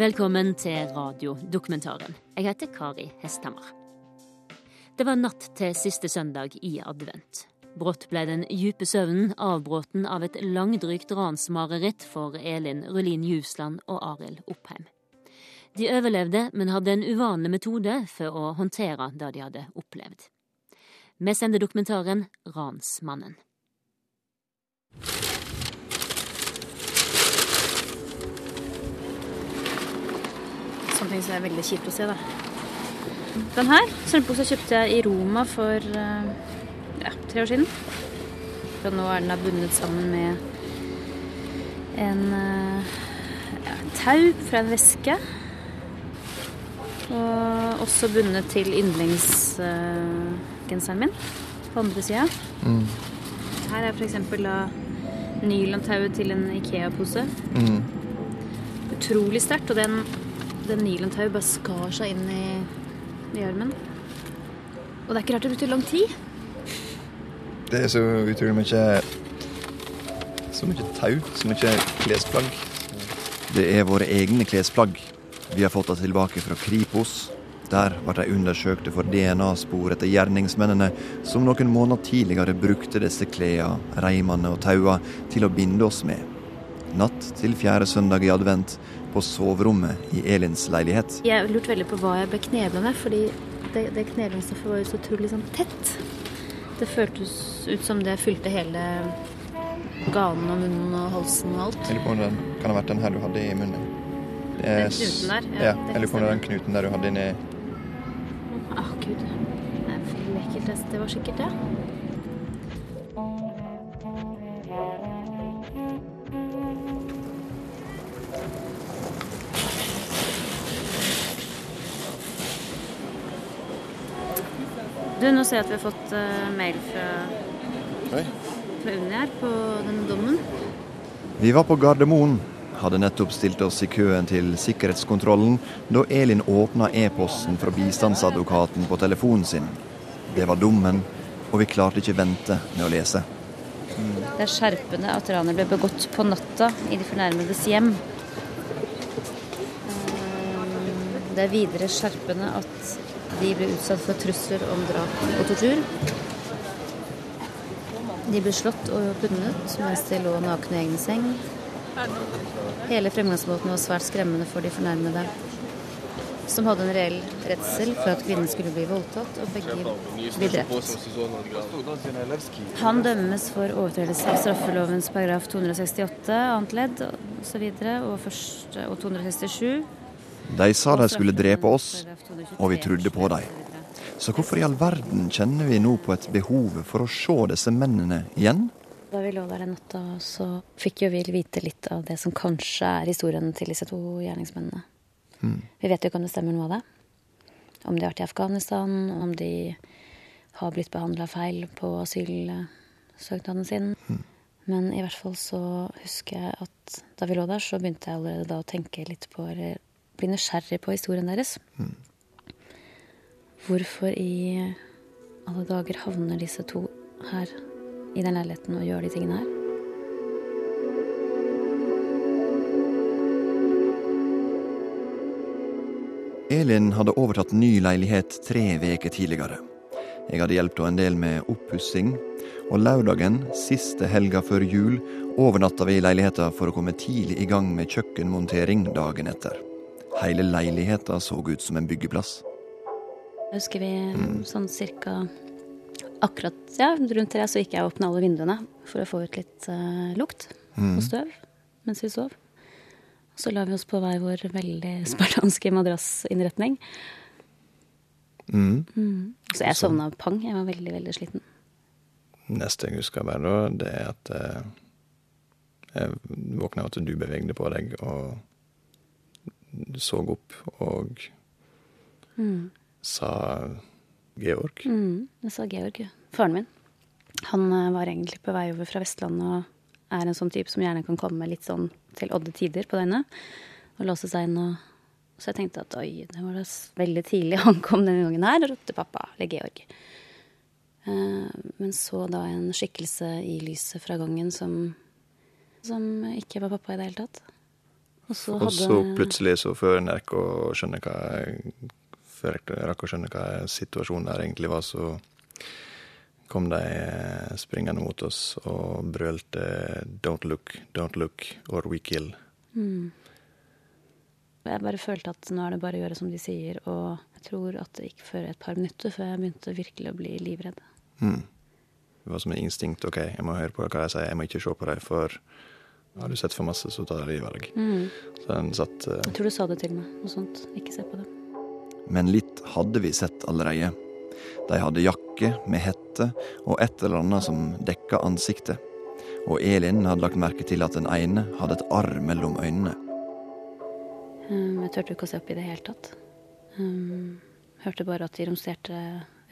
Velkommen til radiodokumentaren. Jeg heter Kari Hesthammer. Det var natt til siste søndag i advent. Brått ble den dype søvnen avbråten av et langdrygt ransmareritt for Elin Rulin Jusland og Arild Oppheim. De overlevde, men hadde en uvanlig metode for å håndtere det de hadde opplevd. Vi sender dokumentaren Ransmannen. Sånne ting som er veldig kjipt å se. da. Den her strømpebuksa kjøpte jeg i Roma for eh, ja, tre år siden. Og nå er den da bundet sammen med en eh, ja, tau fra en veske. Og også bundet til yndlingsgenseren min på andre sida. Mm. Her er f.eks. nylontauet til en Ikea-pose. Mm. Utrolig sterkt. Og den den nylontauet bare skar seg inn i, i armen. Og det er ikke rart det brukte lang tid. Det er så utrolig mye Så mye tau, så mye klesplagg. Det er våre egne klesplagg. Vi har fått det tilbake fra Kripos. Der ble de undersøkte for DNA-spor etter gjerningsmennene som noen måneder tidligere brukte disse klærne, reimene og taua til å binde oss med. Natt til fjerde søndag i advent på soverommet i Elins leilighet. Jeg lurte veldig på hva jeg ble knebla med, fordi det, det kneblingsstoffet var jo så utrolig sånn tett. Det føltes ut som det fylte hele ganen og munnen og halsen og alt. Jeg lurer på om det kan ha vært den her du hadde i munnen. Den knuten der? Ja, jeg lurer på om det er den knuten der du hadde inni Å, oh, gud. Det er veldig ekkelt. Det var sikkert det. Du, nå ser jeg at vi har fått uh, mail fra, Oi. fra Unni her på denne dommen. Vi var på Gardermoen. Hadde nettopp stilt oss i køen til sikkerhetskontrollen da Elin åpna e-posten fra bistandsadvokaten på telefonen sin. Det var dommen, og vi klarte ikke vente med å lese. Det er skjerpende at ranet ble begått på natta i de fornærmedes hjem. Eh, det er videre skjerpende at de ble utsatt for trusler om drap og tortur. De ble slått og bundet mens de lå nakne i egen seng. Hele fremgangsmåten var svært skremmende for de fornærmede, som hadde en reell redsel for at kvinnen skulle bli voldtatt og begge bli drept. Han dømmes for overtredelse av straffelovens paragraf 268 annet ledd osv. Og, og, og 267 De sa de skulle drepe oss, og vi trodde på dem. Så hvorfor i all verden kjenner vi nå på et behov for å se disse mennene igjen? Da vi lå der den natta, så fikk jo vi vite litt av det som kanskje er historien til disse to gjerningsmennene. Mm. Vi vet jo ikke om det stemmer noe av det. Om de har vært i Afghanistan, om de har blitt behandla feil på asylsøknaden sin. Mm. Men i hvert fall så husker jeg at da vi lå der, så begynte jeg allerede da å tenke litt på bli nysgjerrig på historien deres. Mm. Hvorfor i alle dager havner disse to her i den leiligheten og gjør de tingene her? Elin hadde overtatt ny leilighet tre veker tidligere. Jeg hadde hjulpet henne en del med oppussing, og lørdagen, siste helga før jul, overnatta vi i leiligheta for å komme tidlig i gang med kjøkkenmontering dagen etter. Hele leiligheta så ut som en byggeplass. Jeg husker vi sånn cirka akkurat ja, rundt tre så gikk jeg og åpna alle vinduene for å få ut litt uh, lukt og støv mens vi sov. Så la vi oss på hver vår veldig spartanske madrassinnretning. Mm. Så jeg sovna pang. Jeg var veldig, veldig sliten. Neste jeg husker bare da, det er at eh, jeg våkna av at du bevegde på deg, og så opp og sa Georg. Mm, jeg sa Georg, faren min. Han eh, var egentlig på vei over fra Vestlandet og er en sånn type som gjerne kan komme litt sånn til odde tider på døgnet. Og låse seg inn og Så jeg tenkte at oi, det var da veldig tidlig han kom denne gangen her og ropte pappa, eller Georg. Eh, men så da en skikkelse i lyset fra gangen som som ikke var pappa i det hele tatt. Og så Og så hadde plutselig, så før en rakk å skjønne hva Før jeg rakk å skjønne hva situasjonen der egentlig var, så kom de springende mot oss og brølte 'Don't look, don't look, or we kill'. mm. Jeg bare følte at nå er det bare å gjøre som de sier, og jeg tror at det gikk for et par minutter før jeg begynte virkelig å bli livredd. Mm. Det var som en instinkt. OK, jeg må høre på hva de sier, jeg må ikke se på dem, for har du sett for masse, så tar de valg. Så den satt uh... Jeg tror du sa det til meg, noe sånt. Ikke se på det. Men litt hadde vi sett allerede. De hadde jakke med hette og et eller annet som dekka ansiktet. Og Elin hadde lagt merke til at den ene hadde et arr mellom øynene. Um, jeg turte ikke å se opp i det hele tatt. Um, hørte bare at de romsterte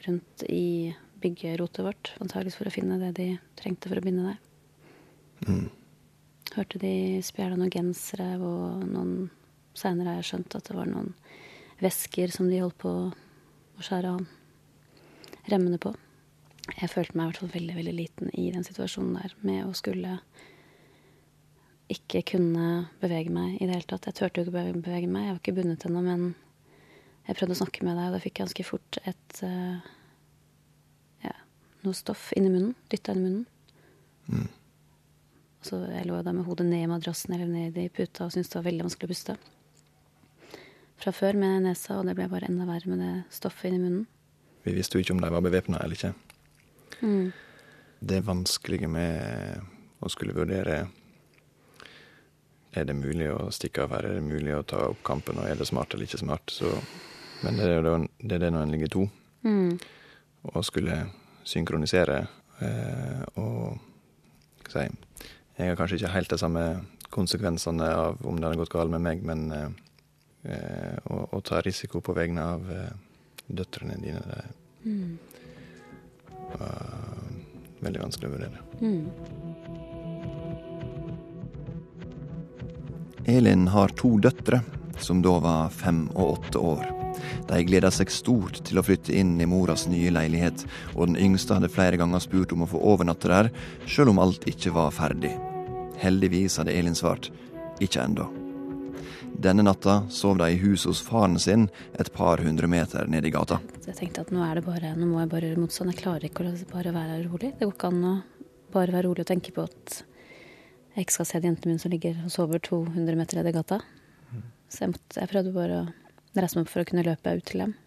rundt i byggerotet vårt, antakeligvis for å finne det de trengte for å binde deg. Mm. Hørte de spjæla noen gensere, og noen Seinere har jeg skjønt at det var noen vesker som de holdt på å skjære av remmene på. Jeg følte meg i hvert fall veldig, veldig liten i den situasjonen der med å skulle ikke kunne bevege meg i det hele tatt. Jeg turte jo ikke bevege- meg, jeg var ikke bundet ennå, men jeg prøvde å snakke med deg, og da fikk jeg ganske fort et uh, ja, noe stoff inn i munnen. Dytta inn i munnen. Mm. Så jeg lå da med hodet ned i madrassen eller ned i puta og syntes det var veldig vanskelig å puste. Fra før med nesa, og det ble bare enda verre med det stoffet inn i munnen. Vi visste jo ikke om de var bevæpna eller ikke. Mm. Det vanskelige med å skulle vurdere Er det mulig å stikke av her, er det mulig å ta opp kampen, og er det smart eller ikke smart? Så, men det er, det er det når en ligger to, Mm. og skulle synkronisere eh, og hva skal jeg si Jeg har kanskje ikke helt de samme konsekvensene av om det hadde gått galt med meg, men eh, eh, å, å ta risiko på vegne av eh, døtrene dine, det Mm. var veldig vanskelig å vurdere. Mm. Elin har to døtre, som da var fem og åtte år. De gleda seg stort til å flytte inn i moras nye leilighet, og den yngste hadde flere ganger spurt om å få overnatte der, sjøl om alt ikke var ferdig. Heldigvis hadde Elin svart ikke ennå. Denne natta sov de i huset hos faren sin et par hundre meter nede i gata. Så jeg tenkte at nå er det bare, nå må jeg bare gjøre motstand. Jeg klarer ikke å bare være rolig. Det går ikke an å bare være rolig og tenke på at jeg ikke skal se jentene mine som ligger og sover 200 meter nede i gata. Så jeg, måtte, jeg prøvde bare å reise meg opp for å kunne løpe ut til dem.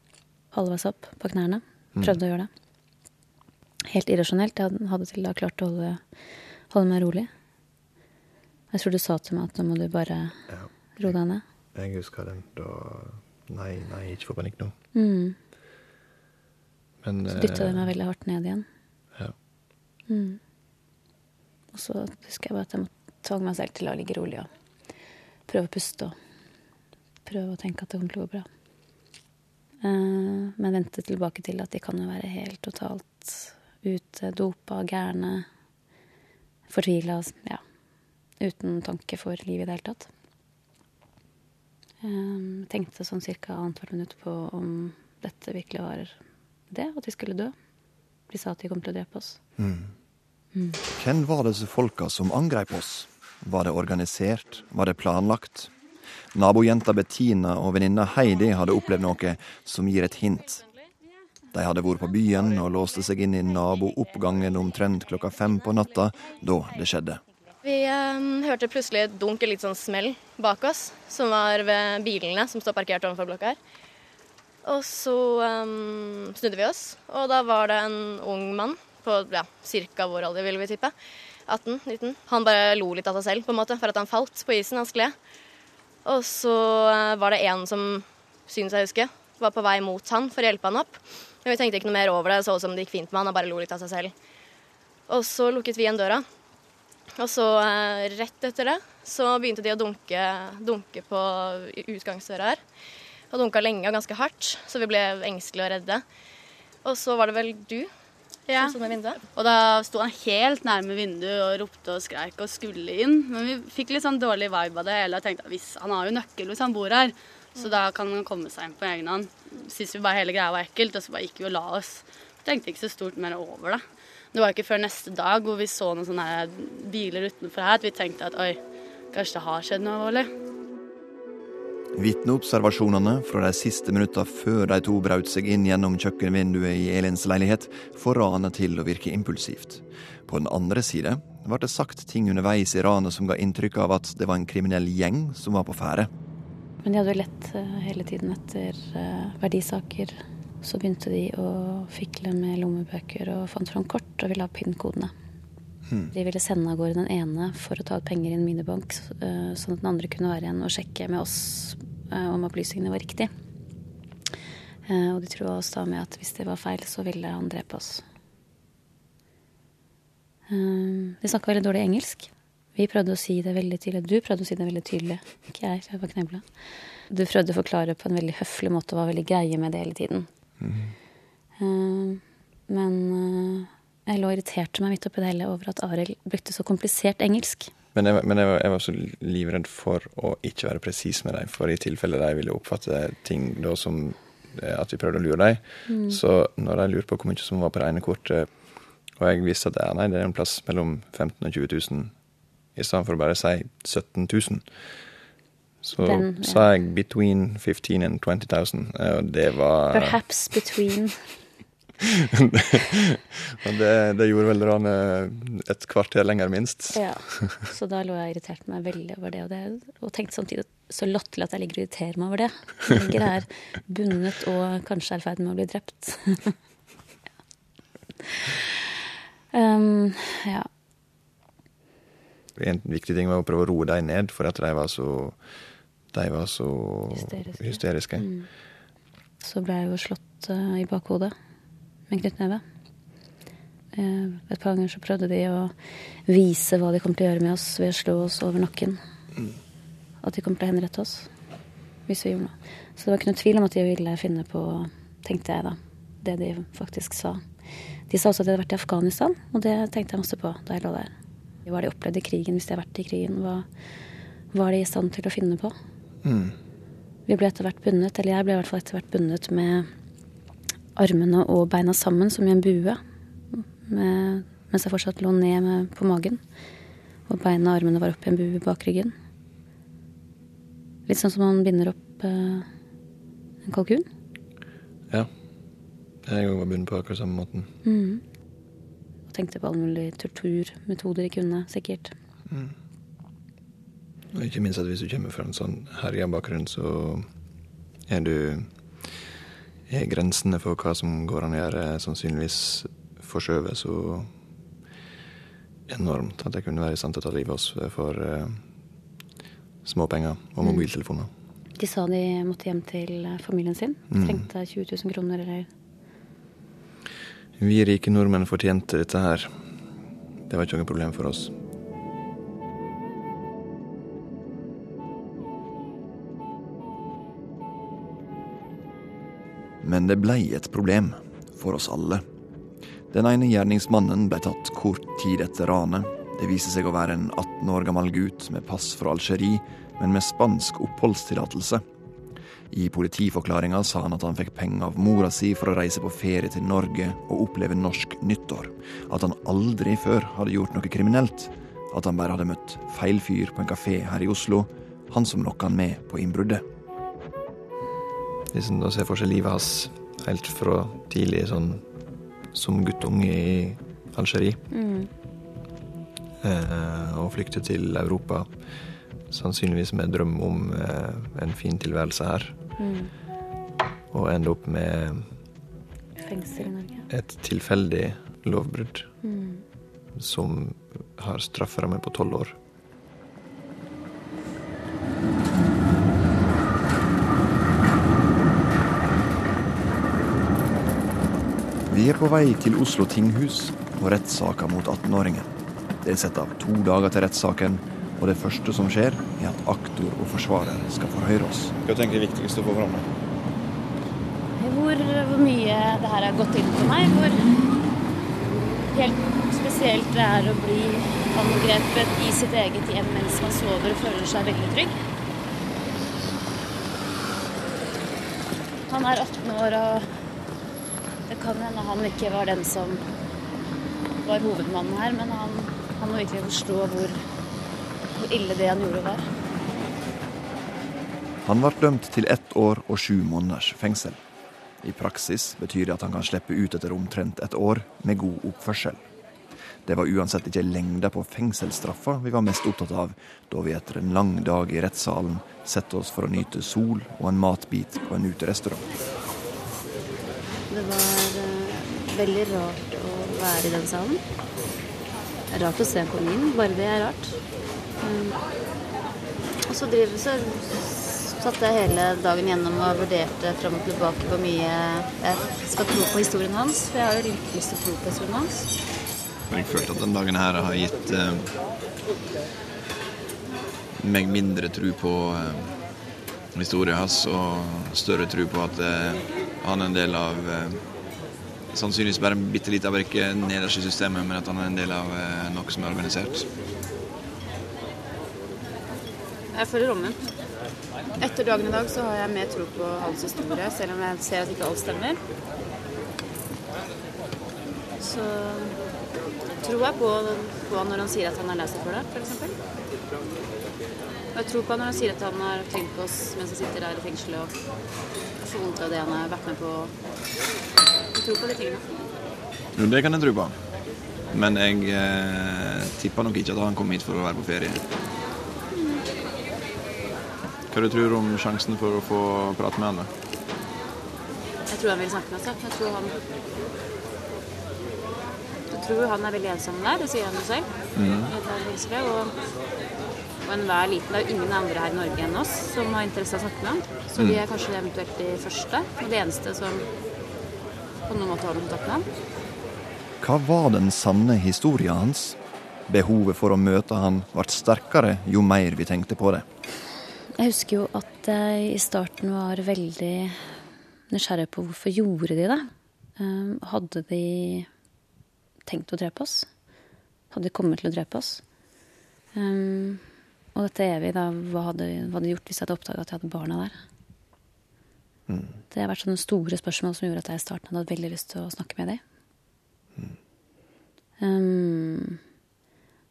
Halvveis opp på knærne. Prøvde å gjøre det. Helt irrasjonelt. Jeg hadde til da klart å holde, holde meg rolig. Jeg tror du sa til meg at nå må du bare Ja. roe deg ned. Jeg husker den da Nei, nei, ikke få panikk nå. Mm. Men Så dytta de eh, meg veldig hardt ned igjen. Ja. Mm. Og så husker jeg bare at jeg måtte tvang meg selv til å ligge rolig og prøve å puste og prøve å tenke at det kommer til å gå bra. Eh, men vente tilbake til at de kan jo være helt totalt ute, dopa, gærne, fortvila, ja, uten tanke for livet i det hele tatt. Jeg tenkte sånn ca. annethvert minutt på om dette virkelig var det, at vi skulle dø. De sa at de kom til å drepe oss. Hvem var disse folka som angrep oss? Var det organisert? Var det planlagt? Nabojenta Bettina og venninna Heidi hadde opplevd noe som gir et hint. De hadde vært på byen og låste seg inn i nabooppgangen omtrent klokka fem på natta da det skjedde. Vi eh, hørte plutselig et dunk, litt sånn smell bak oss, som var ved bilene som står parkert overfor blokka her. Og så eh, snudde vi oss, og da var det en ung mann på ja, ca. vår alder, vil vi tippe. 18-19. Han bare lo litt av seg selv på en måte, for at han falt på isen. Han skled. Og så eh, var det en som, synes jeg husker, var på vei mot han for å hjelpe han opp. Men vi tenkte ikke noe mer over. Det så ut som det gikk fint med han, og bare lo litt av seg selv. Og så lukket vi igjen døra. Og så eh, rett etter det så begynte de å dunke, dunke på utgangsdøra her. Og dunka lenge og ganske hardt, så vi ble engstelige og redde. Og så var det vel du Ja. som sto ved vinduet? Og da sto han helt nærme vinduet og ropte og skreik og skulle inn. Men vi fikk litt sånn dårlig vibe av det hele og tenkte at hvis, han har jo nøkkel hvis han bor her, så da kan han komme seg inn på egen hånd. Syns vi bare hele greia var ekkelt, og så bare gikk vi og la oss. Tenkte ikke så stort mer over det. Det var ikke før neste dag hvor vi så noen sånne biler utenfor her at vi tenkte at oi, kanskje det har skjedd noe alvorlig. Vitneobservasjonene fra de siste minuttene før de to brøt seg inn gjennom kjøkkenvinduet i Elins leilighet, får ranet til å virke impulsivt. På den andre side ble det sagt ting underveis i ranet som ga inntrykk av at det var en kriminell gjeng som var på ferde. Men de hadde jo lett eh, hele tiden etter eh, verdisaker. Så begynte de å fikle med lommebøker og fant fram kort og ville ha PIN-kodene. Hmm. De ville sende av gårde den ene for å ta ut penger i en minibank, eh, sånn at den andre kunne være igjen og sjekke med oss om opplysningene var riktige. Og de trua oss da med at hvis det var feil, så ville han drepe oss. De snakka veldig dårlig engelsk. Vi prøvde å si det veldig tydelig. Du prøvde å si det veldig tydelig. Ikke jeg, for jeg var knebla. Du prøvde å forklare på en veldig høflig måte og var veldig greie med det hele tiden. Mm. Men uh, jeg lå og irriterte meg midt oppi det hele over at Arild brukte så komplisert engelsk. Men, jeg, men jeg, var, jeg, var, så livredd for å ikke være presis med dem, for i tilfelle de ville oppfatte ting da som eh, at vi prøvde å lure dem. Mm. Så når de lurte på hvor mye som var på det ene kortet, og jeg visste at nei, det er en plass mellom 15 og 20 000 i stedet for å bare si 17 000. Så Den, ja. sa jeg 'between 15 and 20 000', og det var Perhaps between. Men det, det, gjorde vel Rane et kvarter lenger, minst. Ja, så da lå jeg og irriterte meg veldig over det og, det, og tenkte samtidig så latterlig at jeg ligger og irriterer meg over det. Jeg ligger her bundet og kanskje er i ferd med å bli drept. um, ja. En viktig ting var å prøve å roe dem ned, for at de var så, de var så hysteriske. hysteriske. Mm. Så ble jeg jo slått uh, i bakhodet med en knyttneve. Uh, et par ganger så prøvde de å vise hva de kom til å gjøre med oss ved å slå oss over nakken. Mm. At de kom til å henrette oss hvis vi gjorde noe. Så det var ikke noe tvil om at de ville finne på, tenkte jeg da, det de faktisk sa. De sa også at de hadde vært i Afghanistan, og det tenkte jeg masse på da jeg lå der. Hva har de opplevd i krigen hvis de har vært i krigen? Hva var de i stand til å finne på? Mm. Vi ble etter hvert bundet, eller jeg ble i hvert fall etter hvert bundet med armene og beina sammen som i en bue. Med, mens jeg fortsatt lå ned med, på magen. Og beina og armene var opp i en bue bak ryggen. Litt sånn som man binder opp eh, en kalkun. Ja. Jeg var bundet på akkurat samme måten. Mm og tenkte på alle mulige torturmetoder jeg kunne, sikkert. Mm. Og ikke minst at hvis du kommer fra en sånn herja bakgrunn, så er du er grensene for hva som går an å gjøre, sannsynligvis forskjøvet så enormt at det kunne være til å ta livet av oss for uh, småpenger og mm. mobiltelefoner. De sa de måtte hjem til familien sin. Mm. Trengte 20 000 kroner eller vi rike nordmenn fortjente dette her. Det var ikke noe problem for oss. Men det blei et problem for oss alle. Den ene gjerningsmannen ble tatt kort tid etter ranet. Det viste seg å være en 18 år gammel gutt med pass fra Algerie, men med spansk oppholdstillatelse. I politiforklaringa sa han at han fikk penger av mora si for å reise på ferie til Norge og oppleve norsk nyttår. At han aldri før hadde gjort noe kriminelt. At han bare hadde møtt feil fyr på en kafé her i Oslo. Han som lokka han med på innbruddet. Liksom en ser for seg livet hans helt fra tidlig sånn som guttunge i Algerie. Mm. Eh, og flykte til Europa. Sannsynligvis med drøm om eh, en fin tilværelse her. Mm. Og ende opp med Fengsel i Norge. Et tilfeldig lovbrudd mm. som har strafferamme på tolv år. Vi er på vei til Oslo tinghus og rettssaka mot 18-åringen. Det er satt av to dager til rettssaken, og det første som skjer, er at aktor og forsvarer skal forhøre oss. Hva tenker du er viktigst å få fram? Hvor, hvor, mye det her har gått inn på meg. Hvor helt spesielt det er å bli angrepet i sitt eget hjem mens man sover og føler seg veldig trygg. Han er 18 år, og kan hende han ikke var den som var hovedmannen her, men han, han må virkelig forstå hvor hvor ille det han gjorde, var. Han ble dømt til ett år og sju måneders fengsel. I praksis betyr det at han kan slippe ut etter omtrent et år med god oppførsel. Det var uansett ikke lengda på fengselsstraffa vi var mest opptatt av da vi etter en lang dag i rettssalen setter oss for å nyte sol og en matbit på en uterestaurant. Det var veldig rart å være i den salen. Det er rart å se på min, bare det er rart. Um, og så driver så satt jeg hele dagen gjennom og vurderte fram og tilbake hvor mye jeg skal tro på historien hans. For jeg har jo litt lyst til å tro på historien hans. Jeg følte at den dagen her har gitt eh, meg mindre tro på eh, historien hans, og større tro på at eh, han er en del av eh, Sannsynligvis bare en bitte liten brikke nederst i systemet, men at han er en del av eh, noe som er organisert. Jeg føler omvendt. Etter dagen i dag så har jeg mer tro på hans historie, selv om jeg ser at ikke alt stemmer. Så tror jeg på, på han når han sier at han er lei seg for det, f.eks. Og jeg tror på han når han sier at han har tenkt på oss mens han sitter der i fengselet og får vondt av det han har vært med på. Tror på de tingene. Jo, det kan jeg tro på. Men jeg eh, tipper nok ikke at han kom hit for å være på ferie. Hva du tror du om sjansen for å få prate med han? da? Jeg tror han vil snakke med oss. Jeg tror han Jeg tror han er veldig ensom der, det sier han jo selv. Mhm. fengselet, Og, og enhver liten Det er jo ingen andre her i Norge enn oss som har interesse av å snakke med han. Så vi er kanskje eventuelt de første, og de eneste som på noen måte noen kontakt med ham. Hva var den sanne historien hans? Behovet for å møte han ble sterkere jo mer vi tenkte på det. Jeg husker jo at jeg i starten var veldig nysgjerrig på hvorfor gjorde de det. Um, hadde de tenkt å drepe oss? Hadde de kommet til å drepe oss? Um, og dette evig, da, hva hadde, hva hadde de gjort hvis jeg hadde oppdaga at jeg hadde barna der? Det har vært sånne store spørsmål som gjorde at jeg i starten hadde veldig lyst til å snakke med dem. Um,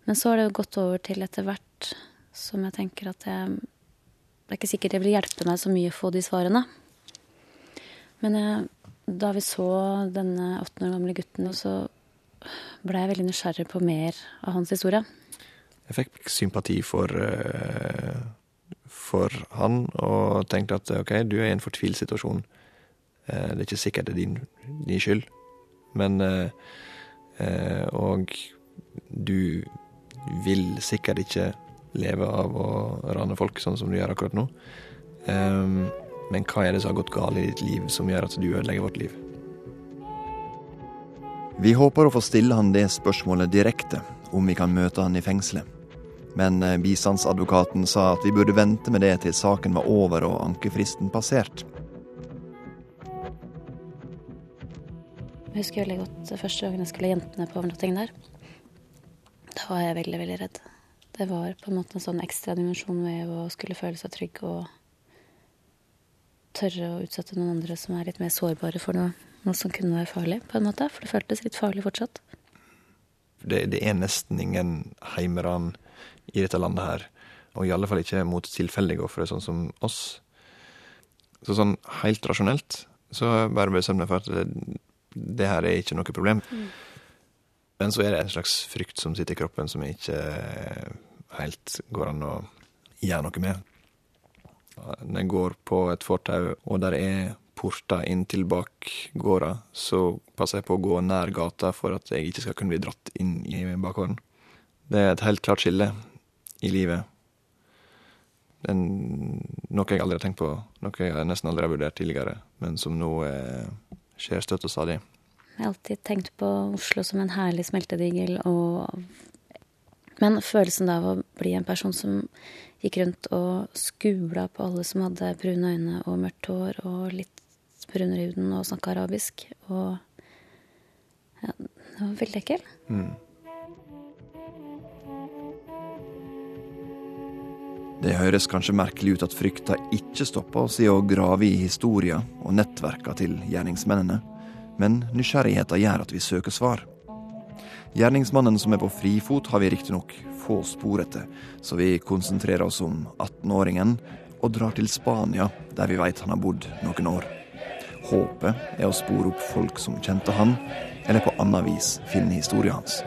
men så har det gått over til etter hvert som jeg tenker at jeg Det er ikke sikkert det vil hjelpe meg så mye å få de svarene. Men jeg, da vi så denne 18 år gamle gutten, så ble jeg veldig nysgjerrig på mer av hans historie. Jeg fikk sympati for, eh, for han, og tenkte at ok, du er i en fortvilt situasjon. Eh, det er ikke sikkert det er din, din skyld, men eh, eh, Og du vil sikkert ikke leve av å rane folk sånn som du gjør akkurat nå. Eh, men hva er det som har gått galt i ditt liv som gjør at du ødelegger vårt liv? Vi håper å få stille han det spørsmålet direkte, om vi kan møte han i fengselet. Men eh, bistandsadvokaten sa at vi burde vente med det til saken var over og ankefristen passert. Jeg husker veldig godt første gangen jeg skulle jentene på overnatting der. Da var jeg veldig, veldig redd. Det var på en måte en sånn ekstra dimensjon ved å skulle føle seg trygg og tørre å utsette noen andre som er litt mer sårbare for noe, noe som kunne være farlig, på en måte. For det føltes litt farlig fortsatt. Det, det er nesten ingen heimeran i dette landet her, og i alle fall ikke mot tilfeldige ofre, sånn som oss. Så sånn helt rasjonelt så jeg bare bestemt meg for at det, det her er ikke noe problem. Men så er det en slags frykt som sitter i kroppen som ikke helt går an å gjøre noe med. Når jeg går på et fortau, og der er porter inn til bakgårda, så passer jeg på å gå nær gata for at jeg ikke skal kunne bli dratt inn i bakgården. Det er et helt klart skille i livet. Det er noe jeg aldri har tenkt på, noe jeg nesten aldri har vurdert tidligere, men som nå eh, skjer støtt og stadig. Jeg har alltid tenkt på Oslo som en herlig smeltedigel, og Men følelsen av å bli en person som gikk rundt og skula på alle som hadde brune øyne og mørkt hår og litt brunere i huden og snakka arabisk, og Ja, det var veldig ekkel. Det høres kanskje merkelig ut at frykta ikke stopper oss i å grave i historia og nettverka til gjerningsmennene, men nysgjerrigheten gjør at vi søker svar. Gjerningsmannen som er på frifot, har vi riktignok få spor etter, så vi konsentrerer oss om 18-åringen og drar til Spania, der vi veit han har bodd noen år. Håpet er å spore opp folk som kjente han, eller på annet vis finne historien hans.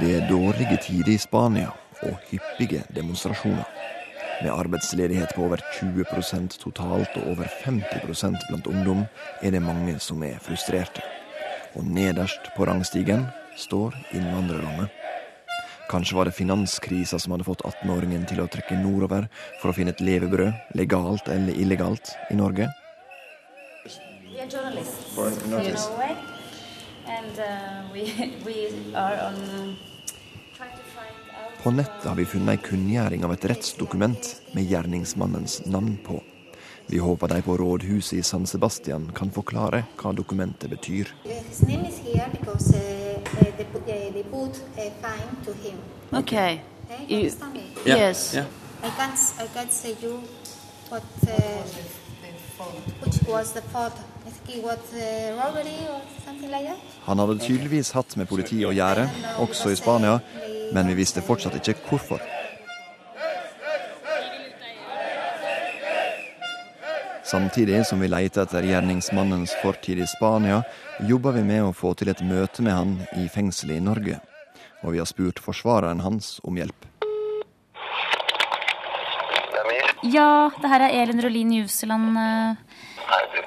Det er dårlige tider i Spania og hyppige demonstrasjoner. Med arbeidsledighet på over 20% totalt og over 50% blant ungdom, er det mange som er frustrerte. Og nederst på rangstigen står innvandrerne. Kanskje var det finanskrisa som hadde fått 18-åringen til å trekke nordover for å finne et levebrød, legalt eller illegalt, i Norge? Er? And uh, we, we are on På nettet har vi funnet ei kunngjøring av et rettsdokument med gjerningsmannens navn på. Vi håper de på rådhuset i San Sebastian kan forklare hva dokumentet betyr. His name is here because uh, uh, they, put, uh, they put a fine to him. Okay. Okay, You- understand me? I can't, I can't say you what, uh, which was the fault. I think it was uh, robbery or something like that. Han hadde tydeligvis hatt med politiet å gjøre, også i Spania, men vi visste fortsatt ikke hvorfor. Samtidig som vi leter etter gjerningsmannens fortid i Spania, jobber vi med å få til et møte med han i fengselet i Norge. Og vi har spurt forsvareren hans om hjelp. Ja, det her er Elin Rolin Juseland.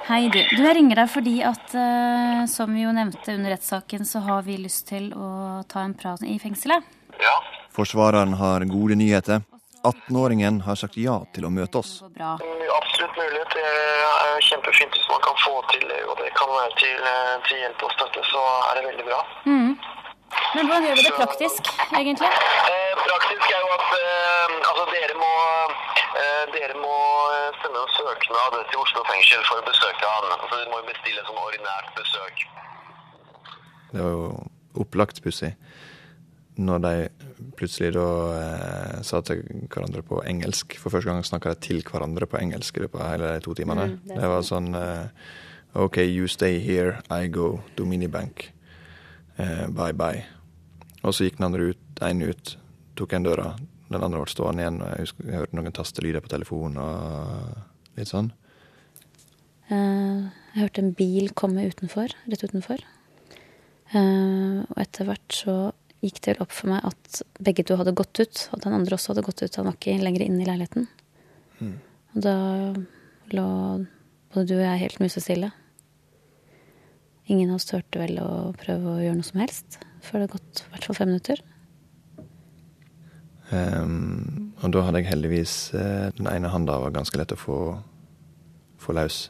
Hei, du. Du, Jeg ringer deg fordi at, eh, som vi jo nevnte under rettssaken, så har vi lyst til å ta en prat i fengselet. Ja. Forsvareren har gode nyheter. 18-åringen har sagt ja til å møte oss. Absolutt mulighet. Det er kjempefint hvis man kan få til det, og det kan være til, eh, til hjelp og støtte, så er det veldig bra. Mm. Men hvordan gjør vi det praktisk, egentlig? Eh, praktisk er jo at eh, altså dere må, eh, dere må sende en søknad til Oslo fengsel for å besøke han. Altså dere må jo bestille et sånn ordinært besøk. Det var jo opplagt pussig. Når de plutselig da eh, sa til hverandre på engelsk For første gang snakka de til hverandre på engelsk i løpet av hele de to timene. Mm, det det var sånn eh, OK, you stay here, I go Dominibank. Eh, bye, bye. Og så gikk den andre ut, en ut, tok en døra, den andre ble stående igjen. Og jeg husker jeg hørte noen tastelyder på telefonen og litt sånn. Eh, Jeg hørte en bil komme utenfor, rett utenfor. Eh, Og etter hvert så gikk det vel opp for meg at begge to hadde gått ut. At den andre også hadde gått ut. Han var ikke lenger inne i leiligheten. Og da lå både du og jeg helt musestille. Ingen av oss turte vel å prøve å gjøre noe som helst før det hadde gått i hvert fall fem minutter. Um, og da hadde jeg heldigvis uh, Den ene handa var ganske lett å få, få løs.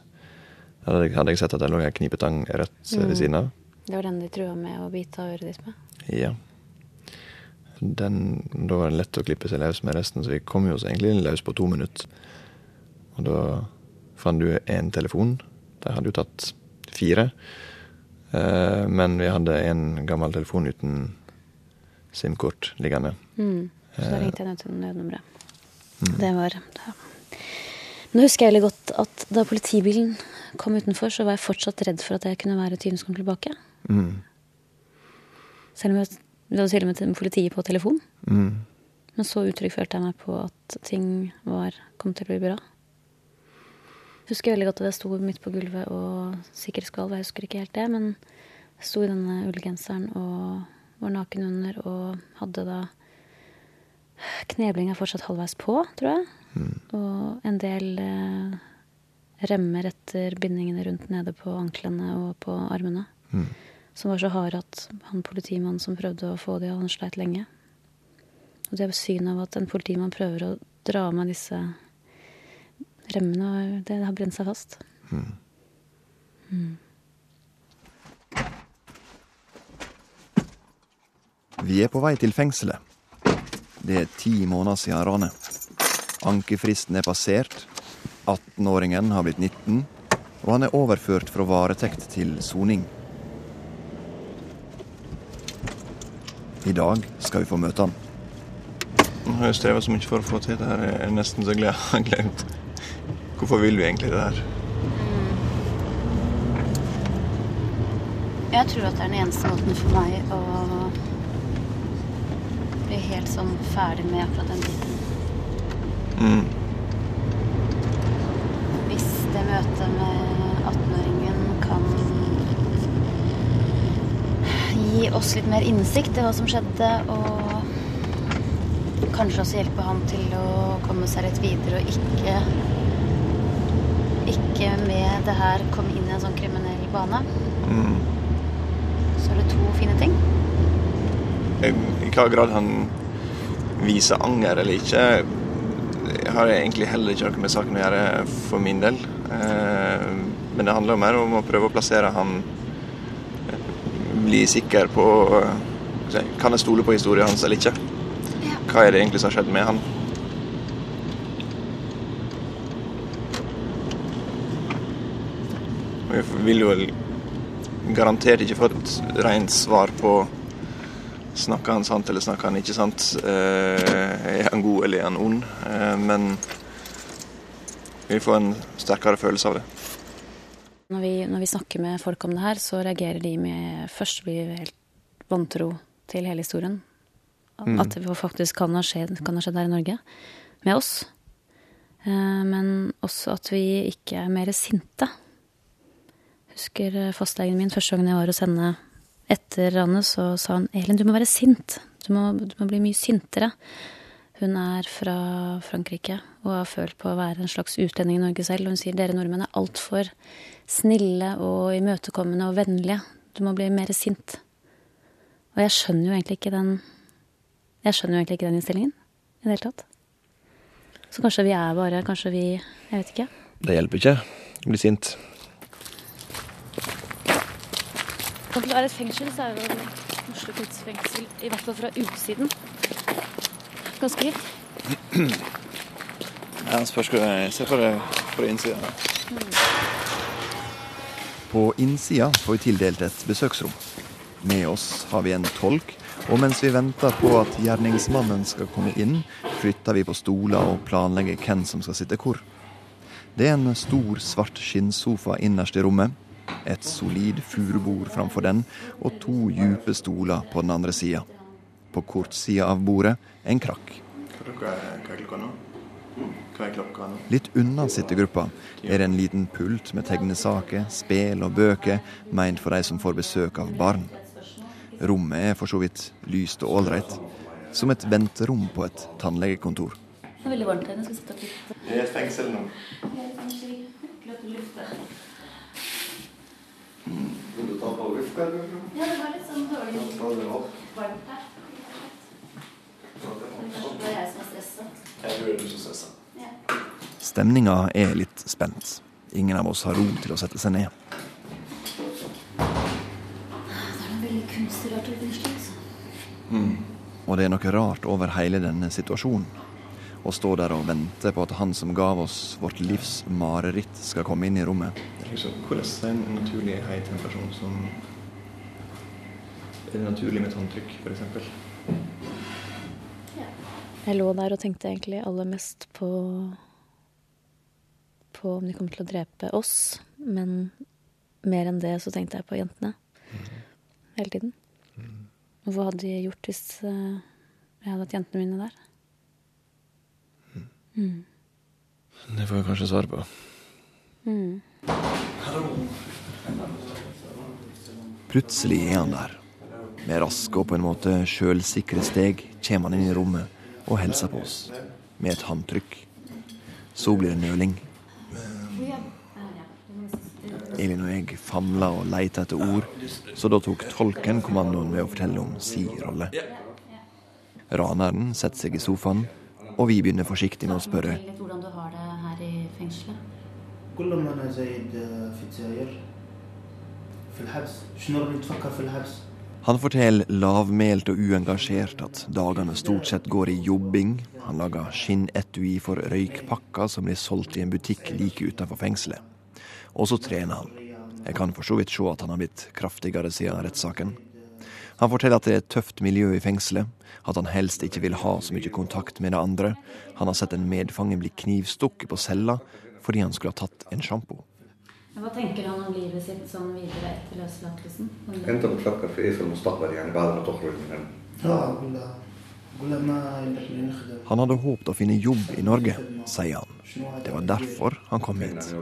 Da hadde, hadde jeg sett at det lå en knipetang rett mm. ved siden av. Det var den de trua med å bite av øret ditt med. Ja. Den, da var det lett å klippe seg løs med resten, så vi kom jo oss egentlig løs på to minutter. Og da fant du en telefon. De hadde jo tatt fire. Eh, men vi hadde en gammel telefon uten SIM-kort liggende. Mm. Så da ringte jeg ned til nødnummeret. Det var da. Nå husker jeg veldig godt at da politibilen kom utenfor, så var jeg fortsatt redd for at jeg kunne være tyven som kom tilbake. Mm. Selv om jeg vi hadde til og med politiet på telefon. Mm. Men så utrygg følte jeg meg på at ting var, kom til å bli bra. Jeg husker veldig godt at jeg sto midt på gulvet og sikkerhetsgalv. Jeg husker ikke helt det, men jeg sto i denne ullgenseren og var naken under og hadde da kneblinga fortsatt halvveis på, tror jeg. Og en del eh, remmer etter bindingene rundt nede på anklene og på armene. Mm. Som var så harde at han politimannen som prøvde å få de han sleit lenge. Og det synet av at en politimann prøver å dra av meg disse remmene, det har brent seg fast. Vi er på vei til fengselet. Det er ti måneder siden ranet. Ankefristen er passert. 18-åringen har blitt 19, og han er overført fra varetekt til soning. I dag skal vi få møte han. Nå har jeg streva så mye for å få til det her. Jeg er nesten så glad jeg har glemt. Hvorfor vil vi egentlig det her? Jeg tror at det er den eneste måten for meg å bli helt sånn ferdig med akkurat den biten. Mm. Hvis det møtet med 18-åringen kan gi oss litt mer innsikt i hva som skjedde, og kanskje også hjelpe han til å komme seg litt videre og ikke ikke med det her komme inn i en sånn kriminell bane, Mm. så er det to fine ting. I hva grad han viser anger eller ikke, har jeg egentlig heller ikke noe med saken å gjøre for min del. Eh, Men det handler mer om å prøve å plassere han Bli sikker på eh, Kan jeg stole på historien hans eller ikke? Hva er det egentlig som har skjedd med han? Vi vil jo garantert ikke få et rent svar på Snakker han sant eller snakker han ikke sant? Eh, er han god eller er han ond? Eh, men vi får en sterkere følelse av det. Når vi, når vi snakker med folk om det her, så reagerer de med Først blir vi helt vantro til hele historien. Mm. At det faktisk kan ha, skjedd, kan ha skjedd her i Norge. Med oss. Eh, Men også at vi ikke er mer sinte. Husker eh, fastlegen min første gangen jeg var hos henne etter ranet, så sa hun Elin, du må være sint. Du må, du må bli mye sintere. Hun er fra Frankrike og har følt på å være en slags utlending i Norge selv. Og hun sier dere nordmenn er altfor snille og imøtekommende og vennlige. Du må bli mer sint. Og jeg skjønner jo egentlig ikke den Jeg skjønner jo egentlig ikke den innstillingen i det hele tatt. Så kanskje vi er bare Kanskje vi Jeg vet ikke. Det hjelper ikke å bli sint. For det er et fengsel, så er jo Oslo fengsel, i hvert fall fra utsiden, ganske gitt. Ja, spørs hva jeg ser på det på innsida. På innsida får vi tildelt et besøksrom. Med oss har vi en tolk, og mens vi venter på at gjerningsmannen skal komme inn, flytter vi på stoler og planlegger hvem som skal sitte hvor. Det er en stor, svart skinnsofa innerst i rommet, et solid furubord framfor den og to dype stoler på den andre sida. På kortsida av bordet en krakk. Hva er klokka nå? Litt unna sittegruppa er det en liten pult med tegnesaker, spel og bøker meint for de som får besøk av barn. Rommet er for så vidt lyst og ålreit, som et venterom på et tannlegekontor. Det er veldig varmt her. Jeg skal sitte og litt. Det er et fengsel nå. Vil du ta på luftgarderoben? Ja, det var litt sånn dårlig varmt her. Det er jeg som Stemninga er litt spent. Ingen av oss har ro til å sette seg ned. Fengsel, altså. Og det er noe rart over hele denne situasjonen. Å stå der og vente på at han som gav oss vårt livs mareritt, skal komme inn i rommet. Hvordan er en naturlig høy temperasjon som Er det naturlig med tanntrykk, f.eks.? Jeg lå der og tenkte egentlig aller mest på på om de kommer til å drepe oss. Men mer enn det så tenkte jeg på jentene. Hele tiden. Og hva hadde de gjort hvis eh, jeg hadde hatt jentene mine der? Mm. Det får vi kanskje svare på. Mm. Plutselig er han der. Med raske og på en måte sjølsikre steg kommer han inn i rommet og hilser på oss. Med et håndtrykk. Så blir det nøling. Elin og jeg famla og leita etter ord, så da tok tolken kommandoen med å fortelle om si rolle. Raneren setter seg i sofaen, og vi begynner forsiktig med å spørre litt hvordan du har det her i fengselet. كل ما انا زايد في الجزائر في الحبس شنو راني تفكر في الحبس han forteller lavmælt og uengasjert at dagene stort sett går i jobbing. Han lager skinnetui for røykpakker som blir solgt i en butikk like utenfor fengselet. Og så trener han. Jeg kan for så vidt se at han har blitt kraftigere siden rettssaken. Han forteller at det er et tøft miljø i fengselet, at han helst ikke vil ha så mye kontakt med de andre. Han har sett en medfange bli knivstukket på cella fordi han skulle ha tatt en sjampo. Hva tenker han om livet sitt sånn videre etter løslatelsen? انت بتفكر في ايه في المستقبل يعني بعد ما تخرج من هنا؟ لا اقول لها قول له ما لك نخدم Han hadde håpet å finne jobb i Norge, sier han. Det var derfor han kom hit.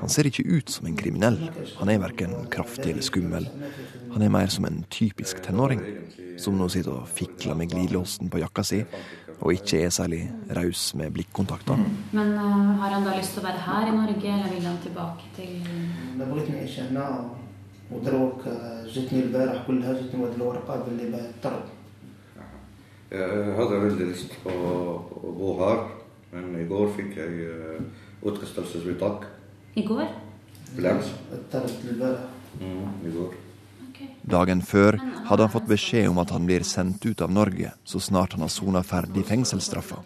Han ser ikke ut som en kriminell. Han er verken kraftig eller skummel. Han er mer som en typisk tenåring, som nå sitter og fikler med glidelåsen på jakka si, og ikke er særlig raus med blikkontakter. Men eh, har han da lyst til å være her i Norge, eller vil han tilbake til انا بغيت نعيش هنا ودروك جتني البارح كلها جتني واحد الورقه باللي بطرد Eh, jeg hadde veldig lyst på å bo her, men i går fikk jeg eh, utkastelsesvedtak. I går? Blant. Mm, I går. Dagen før hadde han fått beskjed om at han blir sendt ut av Norge så snart han har sona ferdig fengselsstraffa.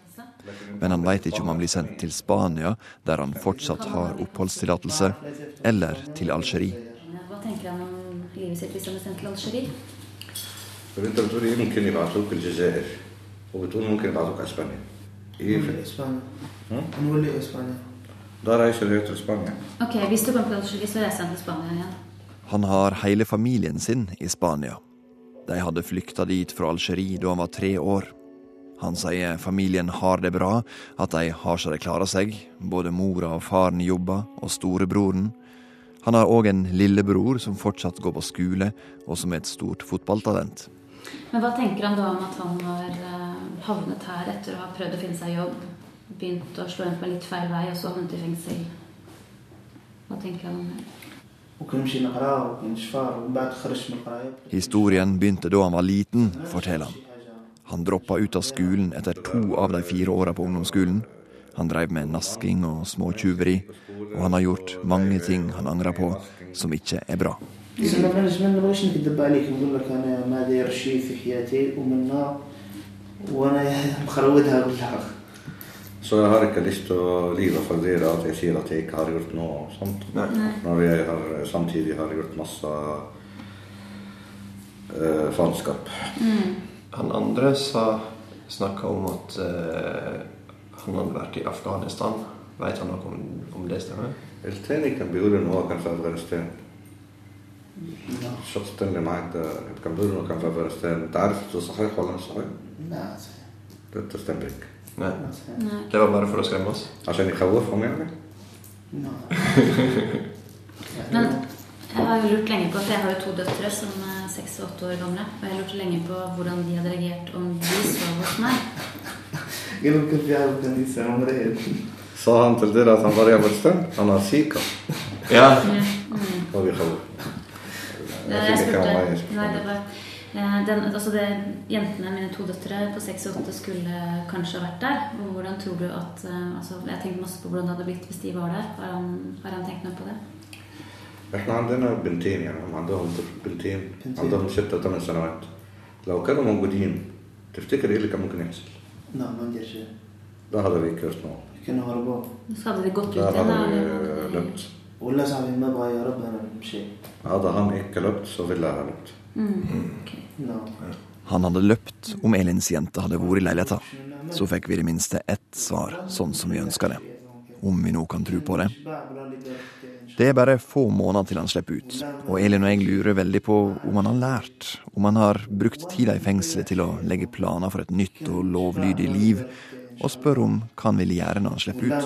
Men han veit ikke om han blir sendt til Spania, der han fortsatt har oppholdstillatelse, eller til Algerie. Hva tenker han om livet sitt hvis han blir sendt til Algerie? فانت بتقول ايه ممكن يبعتوك الجزائر وبتقول ممكن يبعتوك اسبانيا. ايه نولي في- اسبانيا ها؟ نولي اسبانيا ده رئيس الهيئة اسبانيا. Ok, Hvis du kommer til Algerie, så reiser han til Spania igjen. Han har hele familien sin i Spania. De hadde flykta dit fra Algerie da han var tre år. Han sier familien har det bra, at de har så de klarer seg. Både mora og faren jobber, og storebroren. Han har òg en lillebror som fortsatt går på skole, og som er et stort fotballtalent. Men hva tenker han da om at han har eh, havnet her etter å ha prøvd å finne seg jobb, begynt å slå inn på litt feil vei, og så havnet i fengsel? Hva tenker han om det? Historien begynte da han var liten, forteller han. Han droppa ut av skolen etter to av de fire åra på ungdomsskolen. Han dreiv med nasking og småtyveri, og han har gjort mange ting han angrer på, som ikke er bra. أنا ما ما نبغيش نكذب عليك نقول لك أنا ما داير شيء في حياتي ومنها وأنا مخرودها كلها Så jeg har ikke lyst til å lyve for dere at jeg sier at jeg ikke har gjort noe sånt. Når jeg har, samtidig har gjort masse uh, faenskap. Han andre sa snakka om at eh, han hadde vært i Afghanistan. Veit han noe om, om det stemmer? التاني كان بيقول ان هو كان في افغانستان الشخص التاني اللي معاك ده كان بيقول انه كان في افغانستان انت عارف ده صحيح ولا مش صحيح؟ لا ده تستنبك Nei. Det var bare for å skremme oss? عشان يخوفهم يعني Men jeg har jo lurt lenge på, for jeg har jo to døtre som er seks og åtte år gamle. Og jeg lurte lenge på hvordan de hadde reagert om de sov hos meg. قالوا كيف يعرف كان انسان مريض Sa han til dere at han var i Afghanistan? Han har syka. Ja. Og vi khawf. Jeg, Jeg fikk ikke spurte han meg. Nei, det var eh, den, altså det, Jentene, mine to døtre på seks og åtte, skulle kanskje ha vært der. Og hvordan tror du at eh, altså, Jeg har tenkt masse på hvordan det hadde blitt hvis de var der. Har han, har han tenkt noe på det? احنا عندنا بنتين يعني هم عندهم طفل- بنتين بنتين. عندهم ستة ثمان سنوات لو كانوا موجودين تفتكر ايه اللي كان ممكن يحصل؟ لا ما ندير شيء ده هذا بيكرت نوع كانوا هربوا Så hadde de gått ut ده igjen. da, هذا eller hadde de- لبت ولا صاحبي ما بغى يهرب انا نمشي هذا han ikke løpt, så ville jeg ha løpt. Mm, ok. لا Han hadde løpt om Elins jente hadde vært i leiligheta. Så fikk vi i det minste ett svar, sånn som vi ønska det. Om vi nå kan tro på det. شباب ولا اللي دار Det er bare få måneder til han slipper ut, og Elin og jeg lurer veldig på om han har lært, om han har brukt tida i fengselet til å legge planer for et nytt og lovlydig liv, og spør om hva han vil gjøre når han slipper لا ut.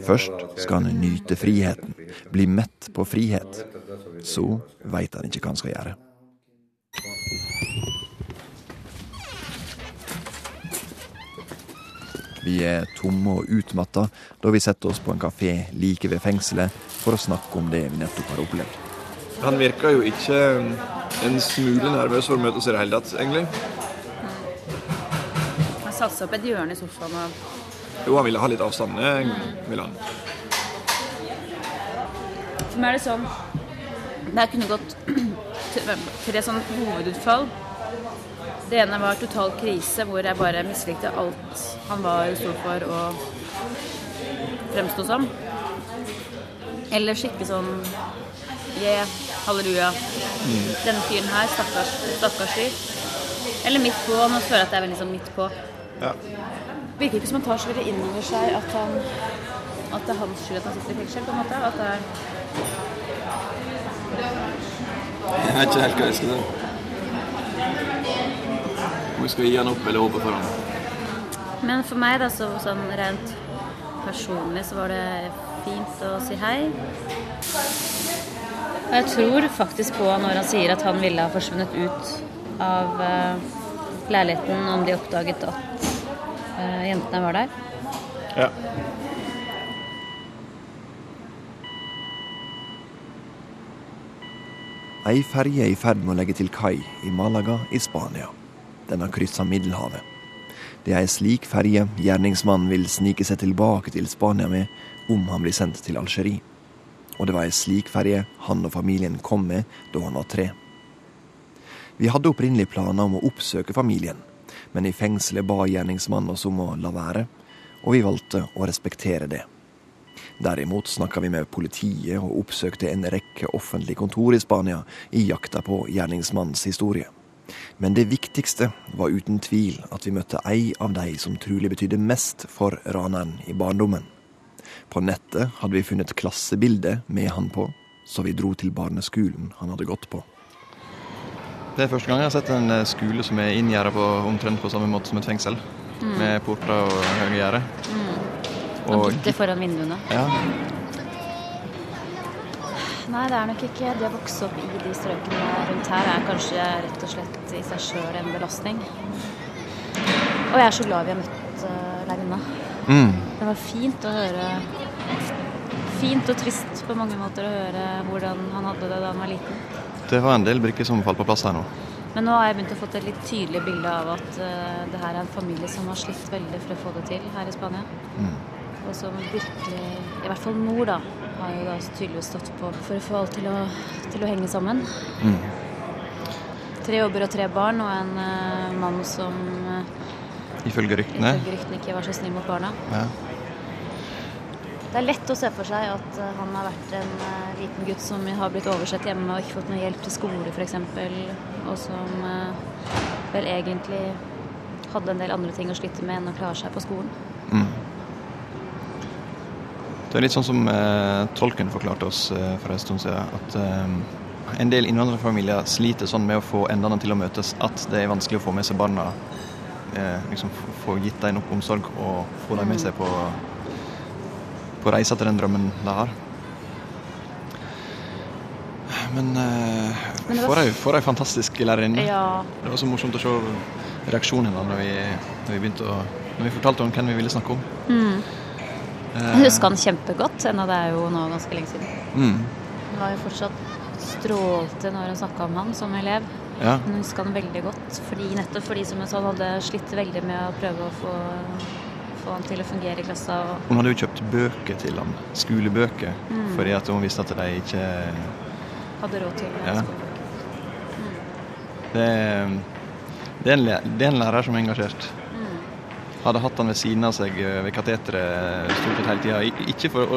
Først at jeg- skal han nyte friheten, bli mett på frihet. Så veit han ikke hva han skal gjøre. Vi er tomme og utmatta da vi setter oss på en kafé like ved fengselet for å snakke om det vi nettopp har opplevd. Han virka jo ikke en smule nervøs for å møte oss i det hele tatt, egentlig. Han satte seg opp et hjørne i sofaen og Jo, han ville ha litt avstand. Det ville han. For meg er det sånn Det kunne gått tre sånn hovedutfall. Det ene var total krise, hvor jeg bare mislikte alt han var sto for og fremsto som. Eller skikkelig sånn Yeah, halleluja. Denne fyren her, stakkars, stakkars fyr. Eller midt på. Nå føler jeg at det er veldig sånn midt på. Ja. Virker ikke som han tar så veldig inn over seg at, han, at det er hans skyld at han sitter i fengsel. på en måte. At det er Jeg vet ikke helt hva jeg skal si. Om vi skal gi han opp eller håpe for han. Men for meg, da, så sånn rent personlig, så var det fint å si hei. Og jeg tror faktisk på når han sier at han ville ha forsvunnet ut av eh, leiligheten om de oppdaget at jentene var der. Ja. Ei ferje er i ferd med å legge til kai i Malaga i Spania. Den har kryssa Middelhavet. Det er ei slik ferje gjerningsmannen vil snike seg tilbake til Spania med om han blir sendt til Algerie. Og det var ei slik ferje han og familien kom med da han var tre. Vi hadde opprinnelig planer om å oppsøke familien, men i fengselet ba gjerningsmannen oss om å la være, og vi valgte å respektere det. Derimot snakka vi med politiet og oppsøkte en rekke offentlige kontor i Spania i jakta på gjerningsmannens historie. Men det viktigste var uten tvil at vi møtte ei av de som trolig betydde mest for raneren i barndommen. På nettet hadde vi funnet klassebildet med han på, så vi dro til barneskolen han hadde gått på. Det er første gang jeg har sett en eh, skole som er inngjerda på omtrent på samme måte som et fengsel. Mm. Med porter og høye gjerder. Og Og gitter foran vinduene. ja, Nei, det er nok ikke det å vokse opp i de strøkene rundt her er kanskje rett og slett i seg sjøl en belastning. Og jeg er så glad vi har møtt uh, lærerinna. Mm. Det var fint å høre Fint og trist på mange måter å høre hvordan han hadde det da han var liten. Det var en del brikker som falt på plass her nå. Men nå har jeg begynt å få et litt tydelig bilde av at uh, det her er en familie som har slitt veldig for å få det til her i Spania. Mm. Og som virkelig, i hvert fall mor, da, har jo da tydeligvis stått på for å få alt til å, til å henge sammen. Mm. Tre jobber og tre barn, og en uh, mann som uh, Ifølge ryktene. ifølge ryktene ikke var så snill mot barna. Ja. Det er lett å se for seg at eh, han har vært en eh, liten gutt som har blitt oversett hjemme og ikke fått noe hjelp til skole f.eks., og som eh, vel egentlig hadde en del andre ting å slite med enn å klare seg på skolen. Mm. Det er litt sånn som eh, tolken forklarte oss eh, for en stund siden, at eh, en del innvandrerfamilier sliter sånn med å få endene til å møtes at det er vanskelig å få med seg barna. Eh, liksom Få gitt dem nok omsorg og få dem med seg på, på reise til den drømmen de har. Men, eh, Men for ei for ei fantastisk lærerinne. Ja. Det var så morsomt å se reaksjonen hennes når vi, når vi begynte å Når vi fortalte om hvem vi ville snakke om. Mm. Eh, Jeg husker han kjempegodt, ennå det er jo nå ganske lenge siden. Mm. Hun var jo fortsatt strålte når hun snakka om han som elev. Ja. Hun huska han veldig godt, fordi, nettopp fordi som hun sa, han hadde slitt veldig med å prøve å få, få han til å fungere i klassa. Og, Hun hadde jo kjøpt bøker til han, skolebøker, Mm. fordi at hun visste at de ikke hadde råd til Ja. skolen. Det, er- det, er en, det er en lærer som er engasjert. Hadde hatt han ved siden av seg eh, ved kateteret stort sett hele tida.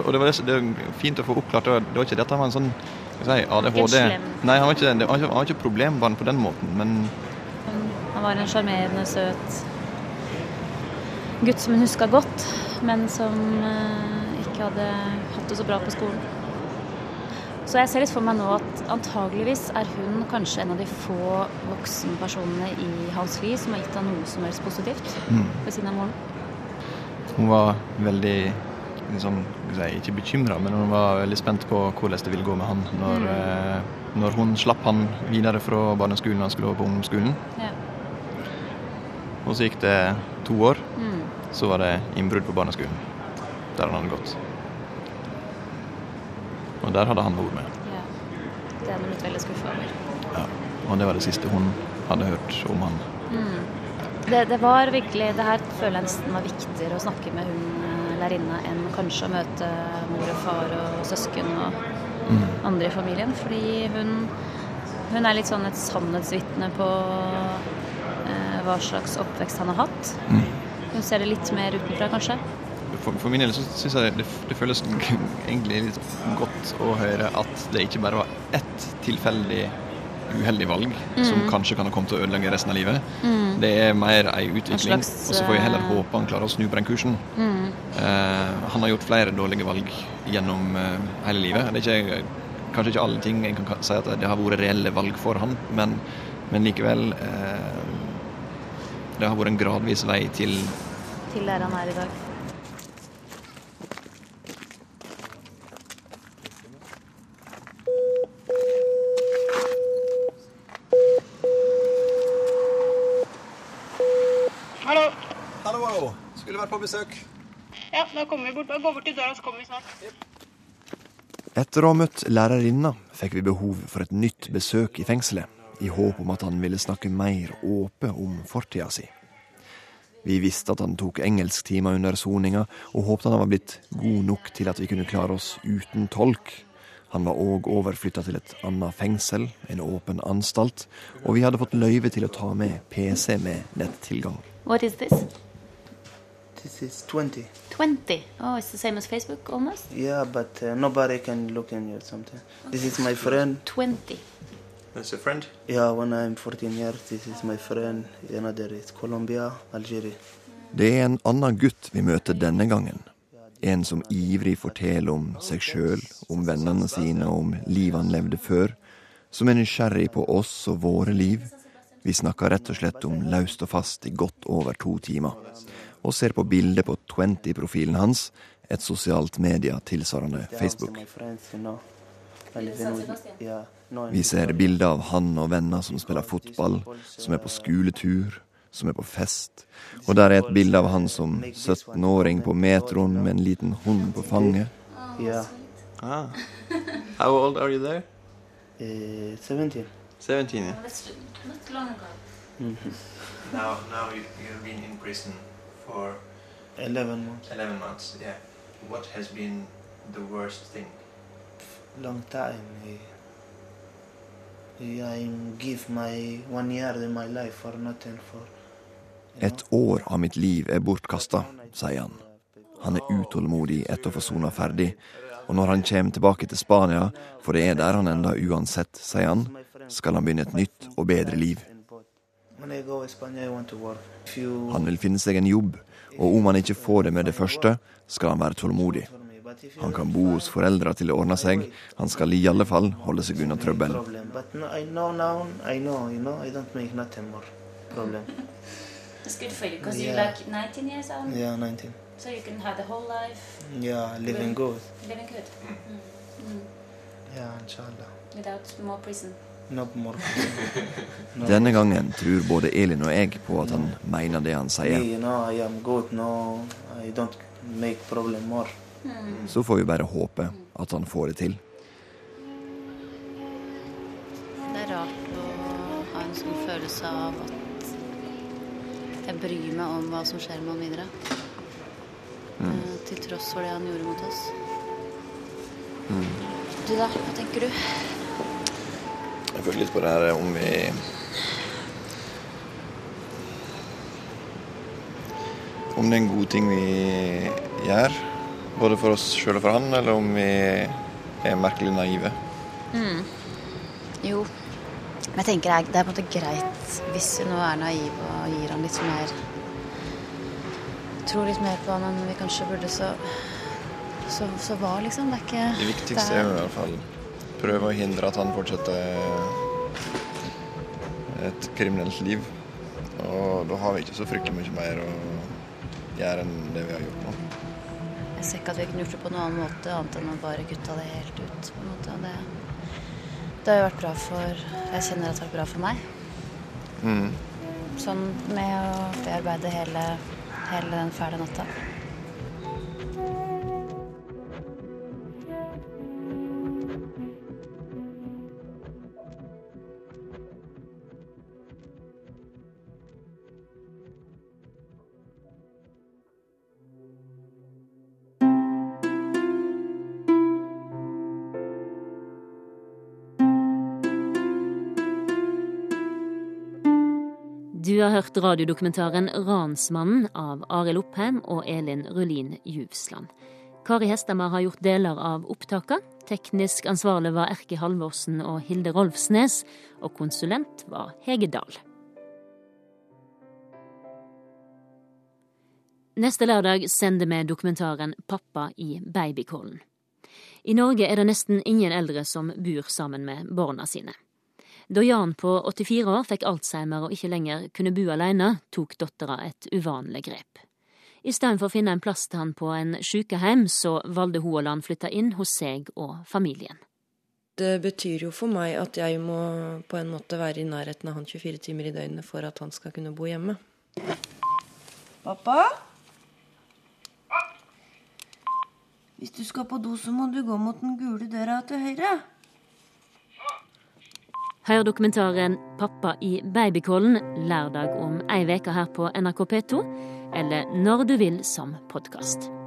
Og det var det, det fint å få oppklart. Det var, det var ikke dette han var en sånn si, ADHD. Nei, han var ikke, det han var ikke problembarn på den måten, men Han var en sjarmerende, søt gutt som hun huska godt, men som eh, ikke hadde hatt det så bra på skolen. Så jeg ser litt for meg nå at antageligvis er hun kanskje en av de få voksenpersonene i hans liv som har gitt ham noe som helst positivt Mm. ved siden av moren. hun var veldig liksom, Ikke bekymra, men hun var veldig spent på hvordan det ville gå med han når, Mm. eh, når hun slapp han videre fra barneskolen og han skulle over på ungdomsskolen. Ja. Og så gikk det to år. Mm. Så var det innbrudd på barneskolen, der han hadde gått. Og der hadde han vært med. ja. Det hadde blitt veldig skuffa over. Ja. Og det var det siste hun hadde hørt om han. Mm. Det, det var virkelig Det her føler jeg nesten var viktigere å snakke med hun eh, lærerinna enn kanskje å møte mor og far og søsken og Mm. andre i familien. Fordi hun, hun er litt sånn et sannhetsvitne på eh, hva slags oppvekst han har hatt. Mm. Hun ser det litt mer utenfra, kanskje. For, for min del så syns jeg det, det føles egentlig litt godt å høre at det ikke bare var ett tilfeldig uheldig valg som Mm. kanskje kan ha kommet til å ødelegge resten av livet. Mm. Det er mer ei utvikling, slags, og så får jeg heller eh, håpe han klarer å snu på den kursen. Mm. Eh, han har gjort flere dårlige valg gjennom eh, hele livet. Det er ikke kanskje ikke alle ting en kan si at det har vært reelle valg for han, men, men likevel eh, Det har vært en gradvis vei til Til der han er i dag. Hallo. Hallo, hallo. Skulle vært på besøk. Ja, da kommer vi bort. Gå bort til døra, så kommer vi snart. Etter å ha møtt lærerinna fikk vi behov for et nytt besøk i fengselet, i håp om at han ville snakke mer åpe om fortida si. Vi visste at han tok engelsktimer under soninga, og håpte han var blitt god nok til at vi kunne klare oss uten tolk. Han var òg overflytta til et annet fengsel, en åpen anstalt, og vi hadde fått løyve til å ta med PC med nettilgang. What is this? This is 20. 20. Oh, it's the same as Facebook almost? Yeah, but uh, nobody can look in here sometimes. Okay. This is my friend. 20. That's a friend? Yeah, when I'm 14 years, this is my friend. Another is Colombia, Algeria. Det er en annen gutt vi møter denne gangen. En som ivrig forteller om seg sjøl, om vennene sine og om livet han levde før. Som er nysgjerrig på oss og våre liv. Vi snakker rett og slett om løst og fast i godt over to timer. Og ser på bildet på 20-profilen hans, et sosialt media tilsvarende Facebook. Vi ser bilder av han og venner som spiller fotball, som er på skoletur, som er på fest. Og der er et bilde av han som 17-åring på metroen med en liten hund på fanget. Yeah. Ah. How old are you there? Uh, 17. 17, yeah. Not long ago. Mhm. Now, now you, you've been in prison for 11 months. 11 months, yeah. What has been the worst thing? Long time. I, I give my one year in my life for nothing for. Et år av mitt liv er bortkasta, sier han. Han er utålmodig etter å få sona ferdig, og når han kommer tilbake til Spania, for det er der han enda uansett, sier han, skal han begynne et nytt og bedre liv. Han vil finne seg en jobb, og om han ikke får det med det første, skal han være tålmodig. Han kan bo hos foreldra til det ordner seg, han skal i alle fall holde seg unna trøbbel. problem. But no, I know now. I know. You know. I don't make nothing more problem. It's good for you because Yeah. you're like 19 years old. Yeah, 19. So you can have the whole life Yeah, living good. living good. Mm. Mm. Yeah, inshallah. Without more prison. No more. no. Denne gangen tror både Elin og jeg på at han mener det han Me, sier. you know, I am good. No, I don't make problem more. Mm. Så får vi bare håpe at han får det til. Det er rart å ha en sånn følelse av at jeg bryr meg om hva som skjer med han videre. Mm. Til tross for det han gjorde mot oss. Du da, hva tenker du? Jeg føler litt på det her om vi Om det er en god ting vi gjør, både for oss sjøl og for han, eller om vi er merkelig naive. Mm. Jo, men jeg tenker det er, på en måte greit hvis vi nå er naive og gir han litt mer Tror litt mer på han enn vi kanskje burde, så så, så hva, liksom? Det er ikke Det viktigste er jo i hvert fall prøve å hindre at han fortsetter et kriminelt liv. Og da har vi ikke så fryktelig mye mer å gjøre enn det vi har gjort nå. Jeg ser ikke at vi kunne gjort det på noen annen måte, annet enn å bare kutta det helt ut. på en måte. Og det, det har jo vært bra for Jeg kjenner at det har vært bra for meg. Mm. Sånn med å bearbeide hele, hele den fæle natta. Du har hørt radiodokumentaren 'Ransmannen' av Arild Oppheim og Elin Rulin Juvsland. Kari Hestemar har gjort deler av opptaka. Teknisk ansvarlig var Erki Halvorsen og Hilde Rolfsnes, og konsulent var Hege Dahl. Neste lørdag sender vi dokumentaren 'Pappa i babykålen'. I Norge er det nesten ingen eldre som bor sammen med barna sine. Da Jan på 84 år fikk alzheimer og ikke lenger kunne bo alene, tok dattera et uvanlig grep. I stedet for å finne en plass til han på en sykehjem, så valgte hun å la han flytte inn hos seg og familien. Det betyr jo for meg at jeg må på en måte være i nærheten av han 24 timer i døgnet for at han skal kunne bo hjemme. Pappa? Hvis du skal på do, så må du gå mot den gule døra til høyre. Hør dokumentaren 'Pappa i babykollen' lørdag om ei uke her på NRK P2, eller når du vil som podkast.